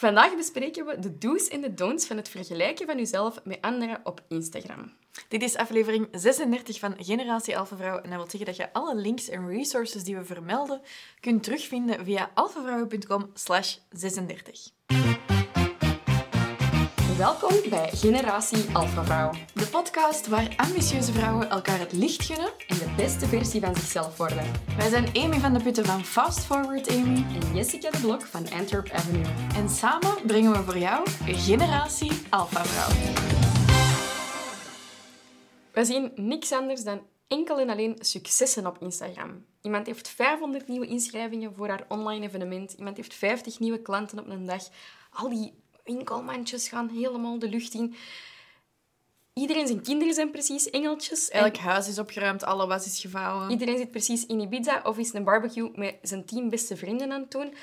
Vandaag bespreken we de do's en de don'ts van het vergelijken van uzelf met anderen op Instagram. Dit is aflevering 36 van Generatie Alpha Vrouw en dat wil zeggen dat je alle links en resources die we vermelden kunt terugvinden via alphavrouwen.com slash 36. Welkom bij Generatie Alpha Vrouw. De podcast waar ambitieuze vrouwen elkaar het licht gunnen en de beste versie van zichzelf worden. Wij zijn Amy van de Putten van Fast Forward Amy en Jessica de Blok van Antwerp Avenue. En samen brengen we voor jou Generatie Alpha Vrouw. We zien niks anders dan enkel en alleen successen op Instagram. Iemand heeft 500 nieuwe inschrijvingen voor haar online evenement. Iemand heeft 50 nieuwe klanten op een dag. Al die winkelmandjes gaan helemaal de lucht in. Iedereen zijn kinderen zijn precies engeltjes. Elk huis is opgeruimd, alle was is gevouwen. Iedereen zit precies in Ibiza of is een barbecue met zijn tien beste vrienden aan het doen.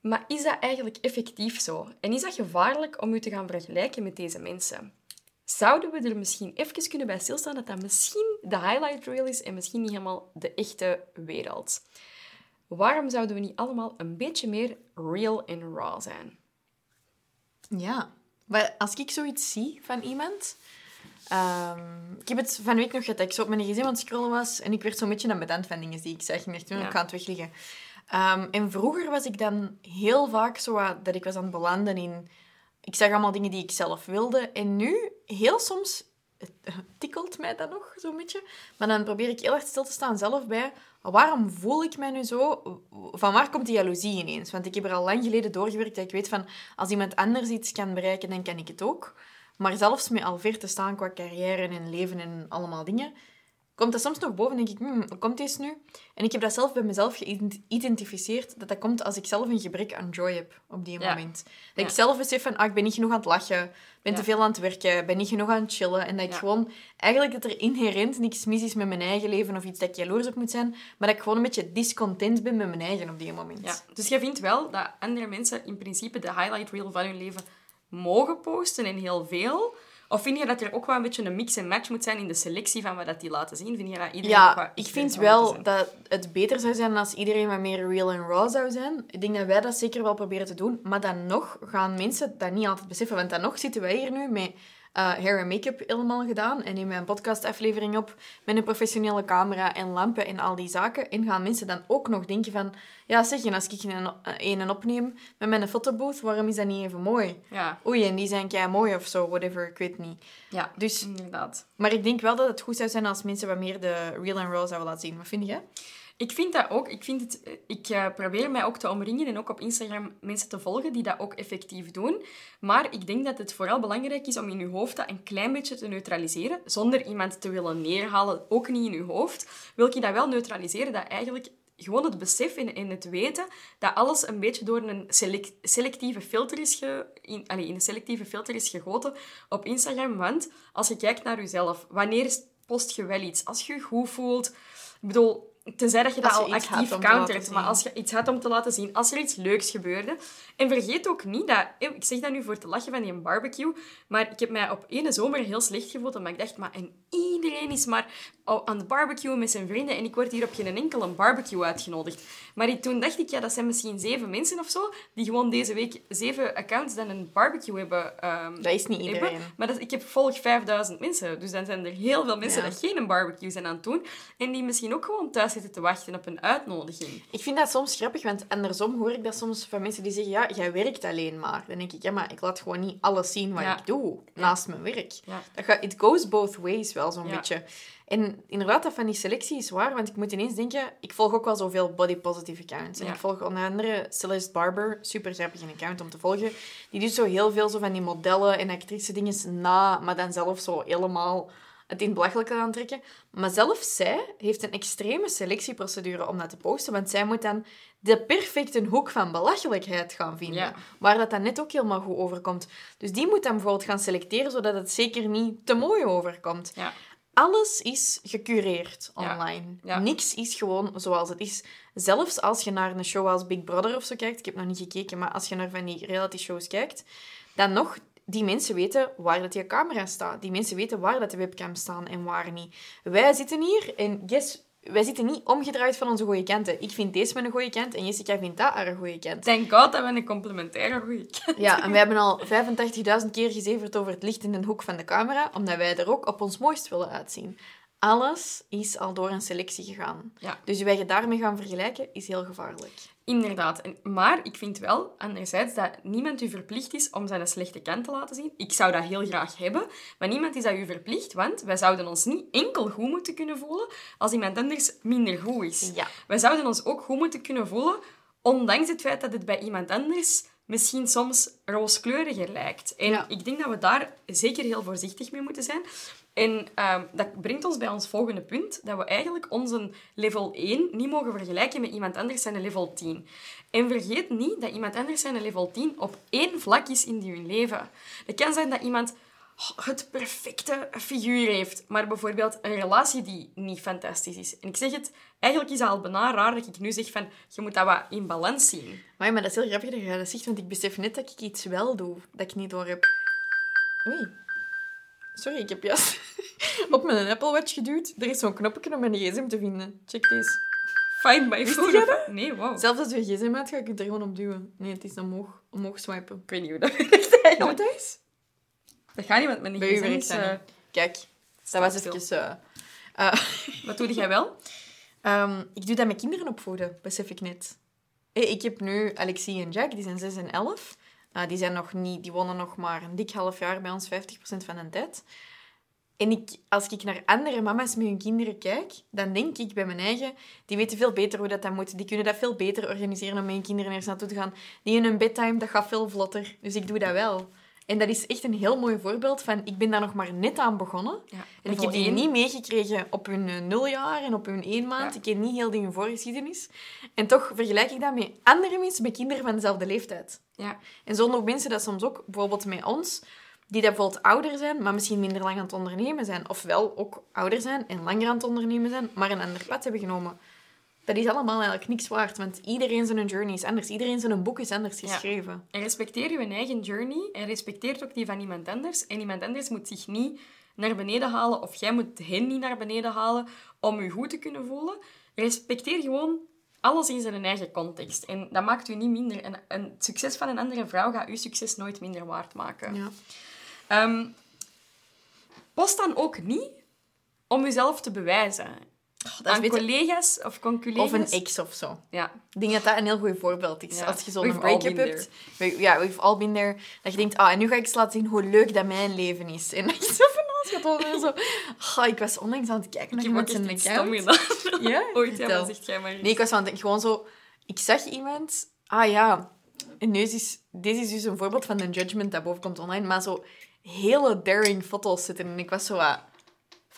Maar is dat eigenlijk effectief zo? En is dat gevaarlijk om u te gaan vergelijken met deze mensen? Zouden we er misschien even kunnen bij stilstaan dat dat misschien de highlight reel is en misschien niet helemaal de echte wereld? Waarom zouden we niet allemaal een beetje meer real en raw zijn? Ja, maar als ik zoiets zie van iemand... Um, ik heb het van week nog gehad dat ik zo op mijn gsm aan het scrollen was en ik werd zo'n beetje aan bedant van dingen die ik zeg. Ik dacht, ik ga het wegleggen. Um, en vroeger was ik dan heel vaak zo dat ik was aan het belanden in... Ik zag allemaal dingen die ik zelf wilde. En nu, heel soms, het tikkelt mij dat nog zo'n beetje. Maar dan probeer ik heel erg stil te staan zelf bij waarom voel ik mij nu zo? Van waar komt die jaloezie ineens? Want ik heb er al lang geleden doorgewerkt dat ik weet van als iemand anders iets kan bereiken, dan kan ik het ook. Maar zelfs met al ver te staan qua carrière en leven en allemaal dingen, komt dat soms nog boven en denk ik, hmm, hoe komt deze nu? En ik heb dat zelf bij mezelf geïdentificeerd, dat dat komt als ik zelf een gebrek aan joy heb op die moment. Dat ik zelf besef van, ah, ik ben niet genoeg aan het lachen, ben te veel aan het werken, ben niet genoeg aan het chillen. En dat ik gewoon, eigenlijk dat er inherent niks mis is met mijn eigen leven of iets dat ik jaloers op moet zijn, maar dat ik gewoon een beetje discontent ben met mijn eigen op die moment. Ja. Dus jij vindt wel dat andere mensen in principe de highlight reel van hun leven mogen posten en heel veel... Of vind je dat er ook wel een beetje een mix en match moet zijn in de selectie van wat dat die laten zien? Vind je dat iedereen ja, ook ik vind wel dat het beter zou zijn als iedereen wat meer real en raw zou zijn. Ik denk dat wij dat zeker wel proberen te doen. Maar dan nog gaan mensen dat niet altijd beseffen. Want dan nog zitten wij hier nu met uh, hair en make-up helemaal gedaan. En we een podcastaflevering op met een professionele camera en lampen en al die zaken. En gaan mensen dan ook nog denken van... Ja, zeg je, als ik een, een opneem met mijn fotobooth, waarom is dat niet even mooi? Ja. Oei, en die zijn kei mooi of zo, whatever, ik weet niet. Ja, dus, inderdaad. Maar ik denk wel dat het goed zou zijn als mensen wat meer de real and raw zouden laten zien. Wat vind je? Ik vind dat ook. Ik, vind het, ik uh, probeer mij ook te omringen en ook op Instagram mensen te volgen die dat ook effectief doen. Maar ik denk dat het vooral belangrijk is om in je hoofd dat een klein beetje te neutraliseren, zonder iemand te willen neerhalen, ook niet in je hoofd. Wil je dat wel neutraliseren, dat eigenlijk gewoon het besef en, het weten dat alles een beetje door een selectieve filter is ge, in, allez, in een selectieve filter is gegoten op Instagram. Want als je kijkt naar jezelf, wanneer post je wel iets? Als je je goed voelt. Ik bedoel, Tenzij dat je dat al actief countert. Maar als je iets had om te laten zien, als er iets leuks gebeurde. En vergeet ook niet dat... Ik zeg dat nu voor te lachen van die barbecue. Maar ik heb mij op ene zomer heel slecht gevoeld. Omdat ik dacht, maar en iedereen is maar aan de barbecue met zijn vrienden. En ik word hier op geen enkele barbecue uitgenodigd. Maar toen dacht ik, ja, dat zijn misschien zeven mensen of zo. Die gewoon deze week zeven accounts dan een barbecue hebben. Um, dat is niet iedereen. Maar dat, ik heb volg 5000 mensen. Dus dan zijn er heel veel mensen ja. die geen barbecue zijn aan het doen. En die misschien ook gewoon thuis te wachten op een uitnodiging. Ik vind dat soms grappig, want andersom hoor ik dat soms van mensen die zeggen, ja, jij werkt alleen maar. Dan denk ik, ja, maar ik laat gewoon niet alles zien wat ik doe naast mijn werk. Dat gaat, it goes both ways wel zo'n beetje. En inderdaad, dat van die selectie is waar, want ik moet ineens denken, ik volg ook wel zoveel body positive accounts. En ik volg onder andere Celeste Barber, super grappig een account om te volgen. Die doet zo heel veel zo van die modellen en actrice dingen na, maar dan zelf zo helemaal het in belachelijk aantrekken. Maar zelfs zij heeft een extreme selectieprocedure om dat te posten. Want zij moet dan de perfecte hoek van belachelijkheid gaan vinden. Waar dat dan net ook helemaal goed overkomt. Dus die moet dan bijvoorbeeld gaan selecteren, zodat het zeker niet te mooi overkomt. Ja. Alles is gecureerd online. Niks is gewoon zoals het is. Zelfs als je naar een show als Big Brother of zo kijkt, ik heb nog niet gekeken, maar als je naar van die reality shows kijkt, dan nog die mensen weten waar dat je camera staat. Die mensen weten waar dat de webcams staan en waar niet. Wij zitten hier en guess wij zitten niet omgedraaid van onze goede kanten. Ik vind deze mijn goede kant en Jessica vindt dat haar goede kant. Thank God dat we een complementaire goede kant Ja, en we hebben al 85.000 keer gezeverd over het licht in de hoek van de camera, omdat wij er ook op ons mooist willen uitzien. Alles is al door een selectie gegaan. Ja. Dus wij je daarmee gaan vergelijken, is heel gevaarlijk. Inderdaad. En, maar ik vind wel, anderzijds, dat niemand u verplicht is om zijn slechte kant te laten zien. Ik zou dat heel graag hebben, maar niemand is dat u verplicht, want wij zouden ons niet enkel goed moeten kunnen voelen als iemand anders minder goed is. Ja. Wij zouden ons ook goed moeten kunnen voelen, ondanks het feit dat het bij iemand anders misschien soms rooskleuriger lijkt. En Ja. ik denk dat we daar zeker heel voorzichtig mee moeten zijn. En ehm, dat brengt ons bij ons volgende punt, dat we eigenlijk onze level 1 niet mogen vergelijken met iemand anders zijn level 10. En vergeet niet dat iemand anders zijn level 10 op één vlak is in hun leven. Het kan zijn dat iemand het perfecte figuur heeft, maar bijvoorbeeld een relatie die niet fantastisch is. En ik zeg het, eigenlijk is al bijna raar dat ik nu zeg van, je moet dat wat in balans zien. Maar, maar dat is heel grappig dat je dat zegt, want ik besef net dat ik iets wel doe dat ik niet door heb. Oei. Sorry, ik heb juist op mijn Apple Watch geduwd. Er is zo'n knopje om mijn gsm te vinden. Check deze. Find my phone. Nee, wow. Zelfs als je gsm uit, ga ik het er gewoon op duwen. Nee, het is omhoog, omhoog swipen. Ik weet niet hoe dat werkt eigenlijk. Doe dat gaat niet, want mijn gsm is... eh. Kijk, dat was even... eh, Wat doe jij wel? Ehm, ik doe dat met kinderen opvoeden, besef ik net. Hé, Ik heb nu Alexie en Jack, die zijn 6 en 11. Uh, die, zijn nog niet, die wonen nog maar een dik half jaar bij ons, 50% van de tijd. En ik, als ik naar andere mama's met hun kinderen kijk, dan denk ik bij mijn eigen, die weten veel beter hoe dat, dat moet. Die kunnen dat veel beter organiseren om met hun kinderen ergens naartoe te gaan. Die in hun bedtime, dat gaat veel vlotter. Dus ik doe dat wel. En dat is echt een heel mooi voorbeeld van, ik ben daar nog maar net aan begonnen. Ja, En ik heb die niet meegekregen op hun eh, nuljaar en op hun één maand. Ja. Ik ken niet heel die hun voorgeschiedenis. En toch vergelijk ik dat met andere mensen, met kinderen van dezelfde leeftijd. Ja. En zo doen mensen dat soms ook, bijvoorbeeld met ons, die dat bijvoorbeeld ouder zijn, maar misschien minder lang aan het ondernemen zijn. Ofwel ook ouder zijn en langer aan het ondernemen zijn, maar een ander pad hebben genomen. Dat is allemaal eigenlijk niks waard, want iedereen zijn journey is anders. Iedereen zijn boek is anders Ja. geschreven. En respecteer je eigen journey en respecteert ook die van iemand anders. En iemand anders moet zich niet naar beneden halen of jij moet hen niet naar beneden halen om je goed te kunnen voelen. Respecteer gewoon alles in zijn eigen context. En dat maakt u niet minder. En een succes van een andere vrouw gaat uw succes nooit minder waard maken. Ja. Ehm, post dan ook niet om jezelf te bewijzen. Dat Aan collega's of conculega's. Of een ex of zo. Ja. Ik denk dat dat een heel goed voorbeeld is. Ja. Als je zo'n break-up hebt. We- Ja, we've all been there. Dat je denkt, ah, en nu ga ik eens laten zien hoe leuk dat mijn leven is. En dat je zo van alles gaat en zo. Ah, ik was onlangs aan het kijken naar iemand account. stom gedaan. Ja? Ooit, ja, maar zegt jij maar eens. Nee, ik was aan het denken, gewoon zo... Ik zag iemand... Ah ja, en deze is, deze is dus een voorbeeld van een judgment dat boven komt online. Maar zo hele daring foto's zitten. En ik was zo wat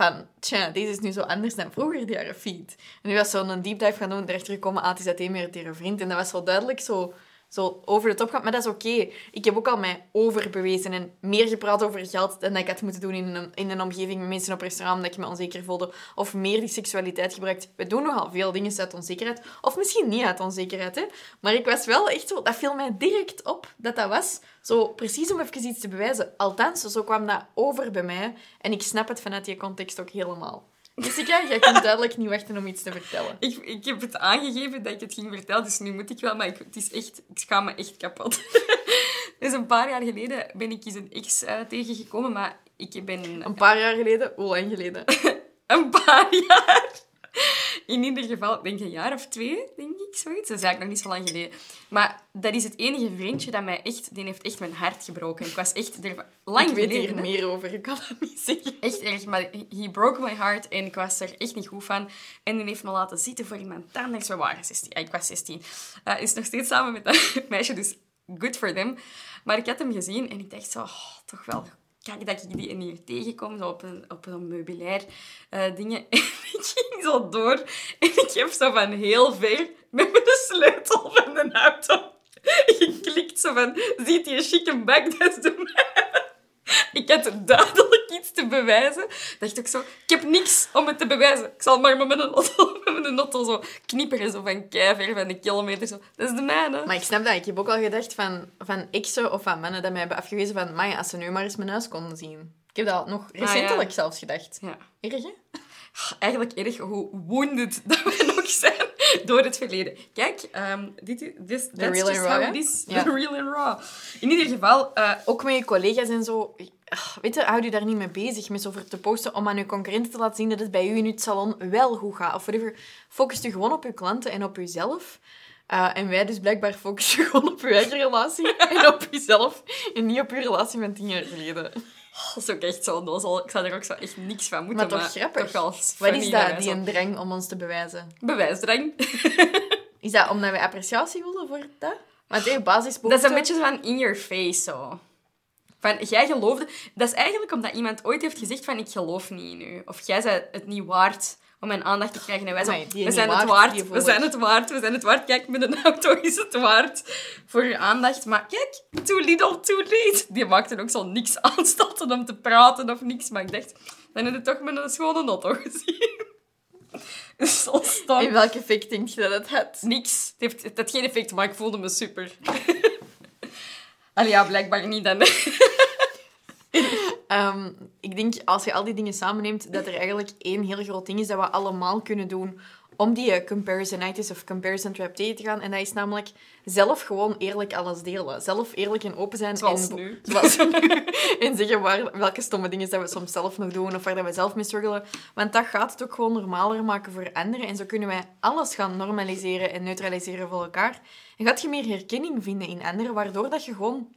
van... Tja, deze is nu zo anders dan vroeger, die haar feed. En nu was zo een deep dive gaan doen, erachter gekomen, ah, het is uiteen meer een vriend. En dat was zo duidelijk zo, zo over de top gaan. Maar dat is oké. Ik heb ook al mij overbewezen en meer gepraat over geld dan dat ik had moeten doen in een, in een omgeving met mensen op restaurant, omdat ik me onzeker voelde. Of meer die seksualiteit gebruikt. We doen nogal veel dingen uit onzekerheid. Of misschien niet uit onzekerheid, hè. Maar ik was wel echt zo... Dat viel mij direct op dat dat was. Zo precies om even iets te bewijzen. Althans, zo kwam dat over bij mij. En ik snap het vanuit die context ook helemaal. Jessica, jij kunt duidelijk niet wachten om iets te vertellen. Ik, ik heb het aangegeven dat ik het ging vertellen, dus nu moet ik wel, maar ik, het is echt, ik schaam me echt kapot. dus een paar jaar geleden ben ik eens een ex eh, tegengekomen, maar ik ben Een paar jaar geleden, hoe lang geleden? een paar jaar. In ieder geval, ik denk een jaar of twee, denk ik, zoiets. Dat is eigenlijk nog niet zo lang geleden. Maar dat is het enige vriendje dat mij echt... Die heeft echt mijn hart gebroken. Ik was echt er lang ik weet hier meer over, ik kan dat niet zeggen. Echt erg, maar he broke my heart en ik was er echt niet goed van. En die heeft me laten zitten voor iemand anders. We waren 16. Ja, ik was 16. Uh, is nog steeds samen met dat meisje, dus good for them. Maar ik had hem gezien en ik dacht zo, oh, toch wel kijk dat ik die hier tegenkom, zo op een, op een meubilair eh, dingen. En ik ging zo door en ik heb zo van heel ver met de sleutel van de auto geklikt. Zo van, ziet die een chique bak, dat. Ik had duidelijk iets te bewijzen. dacht ik zo, ik heb niks om het te bewijzen. Ik zal maar met mijn auto, met mijn auto zo knipperen, zo van keiver, van de kilometer. Zo. Dat is de mijne. Maar ik snap dat. Ik heb ook al gedacht van, van exen of van mannen dat mij hebben afgewezen van, "Maya, als ze nu maar eens mijn huis konden zien. Ik heb dat nog recentelijk zelfs gedacht. Ja. Erg, hè? eigenlijk erg hoe wounded dat we nog zijn door het verleden. Kijk, um, dit is this, that's real just and raw, how hè? it is. The real and raw. In ieder geval, eh, Ook met je collega's en zo. Ach, Weet je, houd je daar niet mee bezig met zo voor te posten om aan je concurrenten te laten zien dat het bij u in het salon wel goed gaat. Of whatever. Focus je gewoon op je klanten en op jezelf. Eh, en wij dus blijkbaar focussen gewoon op je eigen relatie en op jezelf. En niet op je relatie van tien jaar geleden. Dat is ook echt zo onnozel. Ik zou er ook zo echt niks van moeten. Maar toch grappig. Toch Wat is dat dat, wij die een drang om ons te bewijzen? Bewijsdrang. Is dat omdat we appreciatie willen voor dat? Want hey, Dat basisbehoeften... is een beetje van in your face, zo. Van, jij geloofde... Dat is eigenlijk omdat iemand ooit heeft gezegd van, ik geloof niet in u. Of jij zei het niet waard om mijn aandacht te krijgen. En wij die we zijn het waard, we zijn het waard, we zijn het waard. Kijk, met een auto is het waard voor je aandacht. Maar kijk, too little, too late. Die maakte ook zo niks aanstalten om te praten of niks. Maar ik dacht, dan heb je toch met een schone auto gezien. zo stom. In welk effect denk je dat het had? Niks. Het, heeft, het had geen effect, maar ik voelde me super. Allee, ja, blijkbaar niet dan. Ehm, ik denk, als je al die dingen samenneemt, dat er eigenlijk één heel groot ding is dat we allemaal kunnen doen om die eh, comparisonitis of comparison trap tegen te gaan. En dat is namelijk zelf gewoon eerlijk alles delen. Zelf eerlijk en open zijn. Zoals en, nu. Zoals nu. en zeggen waar, welke stomme dingen dat we soms zelf nog doen of waar dat we zelf mee struggelen. Want dat gaat het ook gewoon normaler maken voor anderen. En zo kunnen wij alles gaan normaliseren en neutraliseren voor elkaar. En gaat je meer herkenning vinden in anderen, waardoor dat je gewoon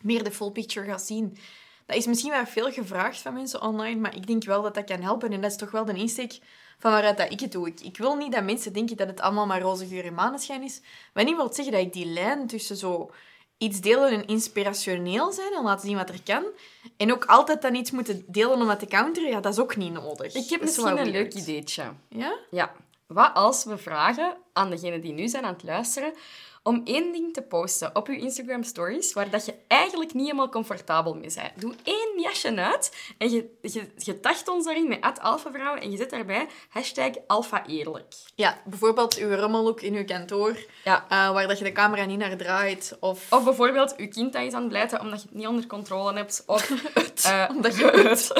meer de full picture gaat zien. Dat is misschien wel veel gevraagd van mensen online, maar ik denk wel dat dat kan helpen. En dat is toch wel de insteek van waaruit dat ik het doe. Ik, ik wil niet dat mensen denken dat het allemaal maar roze geur en maneschijn is. Wat niet wil zeggen dat ik die lijn tussen zo iets delen en inspirationeel zijn en laten zien wat er kan, en ook altijd dan iets moeten delen om dat te counteren, ja, dat is ook niet nodig. Ik heb misschien een leuk ideetje. Ja? Ja. Wat als we vragen aan degenen die nu zijn aan het luisteren om één ding te posten op uw Instagram stories waar dat je eigenlijk niet helemaal comfortabel mee bent. Doe één jasje uit en je, je, je tagt ons daarin met @alphavrouwen en je zet daarbij hashtag alpha eerlijk. Ja, bijvoorbeeld uw rommellook in uw kantoor, Ja. eh, waar dat je de camera niet naar draait, of... Of bijvoorbeeld, je kind dat is aan het blijten omdat je het niet onder controle hebt. Of eh, Omdat je het.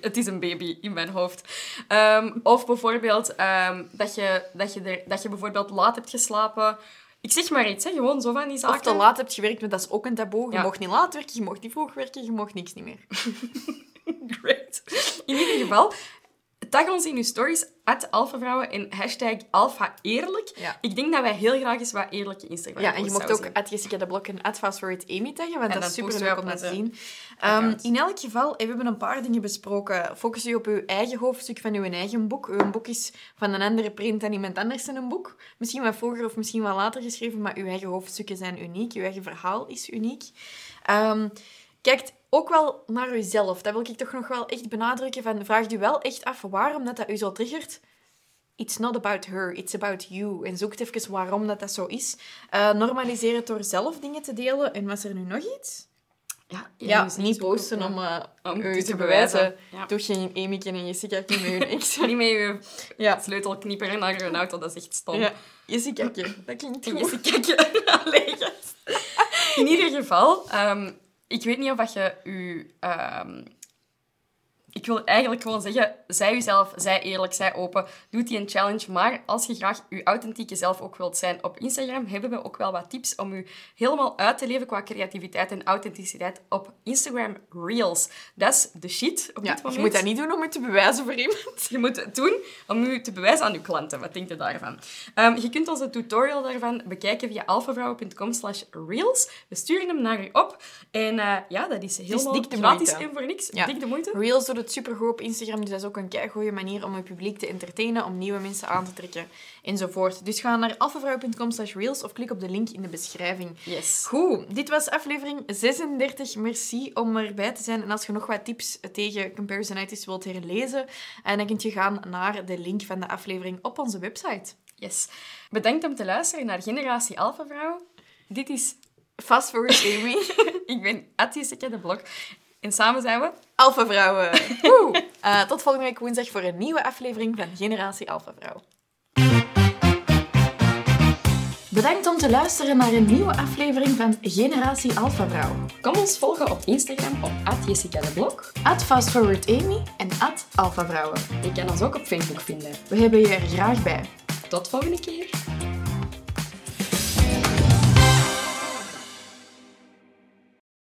het is een baby in mijn hoofd. Ehm, of bijvoorbeeld ehm, dat, je, dat, je er, dat je bijvoorbeeld laat hebt geslapen. Ik zeg maar iets, hè. gewoon zo van die zaken. Of te laat hebt gewerkt, want dat is ook een taboe. Je Ja. mocht niet laat werken, je mocht niet vroeg werken, je mocht niks niet meer. Great. In ieder geval, tag ons in uw stories, alphavrouwen en hashtag alpha eerlijk. Ja. Ik denk dat wij heel graag eens wat eerlijke Instagram Ja, en je mocht ook at Jessica de Blok en at Fastforward Amy taggen, want En dat is super leuk om te zien. Ehm, in elk geval, eh, we hebben een paar dingen besproken. Focus je op uw eigen hoofdstuk van uw eigen boek. Uw boek is van een andere print dan iemand anders in een boek. Misschien wat vroeger of misschien wat later geschreven, maar uw eigen hoofdstukken zijn uniek. Uw eigen verhaal is uniek. Ehm Kijk ook wel naar uzelf. Dat wil ik toch nog wel echt benadrukken. Van, vraag u wel echt af waarom dat, dat u zo triggert. It's not about her, it's about you. En zoek even waarom dat, dat zo is. Eh, normaliseer het door zelf dingen te delen. En was er nu nog iets? Ja, Ja, dus niet posten ja. om, eh, Om u te te bewijzen. bewijzen, ja. Doe geen Amy en Jessica niet hun ex. Niet met je ja. sleutelknieper naar je auto, dat is echt stom. ja. Jessica, dat klinkt goed. je kijken. Allee, gast. In ieder geval, ehm, ik weet niet of je je... ehm, ik wil eigenlijk gewoon zeggen, zij jezelf, zij eerlijk, zij open. Doe die een challenge. Maar als je graag je authentieke zelf ook wilt zijn op Instagram, hebben we ook wel wat tips om je helemaal uit te leven qua creativiteit en authenticiteit op Instagram Reels. Dat is de shit op Ja, dit moment. je moet dat niet doen om het te bewijzen voor iemand. Je moet het doen om je te bewijzen aan je klanten. Wat denk je daarvan? Ehm, je kunt onze tutorial daarvan bekijken via alphavrouwen.com slash reels. We sturen hem naar je op. En eh, ja, dat is helemaal de gratis en voor niks. Ja. Dik de moeite. Reels het supergoed op Instagram, dus dat is ook een goede manier om je publiek te entertainen, om nieuwe mensen aan te trekken, enzovoort. Dus ga naar alphavrouw.com slash reels of klik op de link in de beschrijving. Yes. Goed, dit was aflevering 36. Merci om erbij te zijn. En als je nog wat tips tegen Comparisonitis wilt herlezen, en dan kun je gaan naar de link van de aflevering op onze website. yes. Bedankt om te luisteren naar Generatie Alpha Vrouw. Dit is... Fast forward Amy. Ik ben Jessica de Blok. En samen zijn we... Alpha Vrouwen. Eh, tot volgende week woensdag voor een nieuwe aflevering van Generatie Alpha Vrouw. Bedankt om te luisteren naar een nieuwe aflevering van Generatie Alpha Vrouw. Kom ons volgen op Instagram op Jessica de Blok, FastForwardAmy en Alpha Vrouwen. Je kan ons ook op Facebook vinden. We hebben je er graag bij. Tot volgende keer.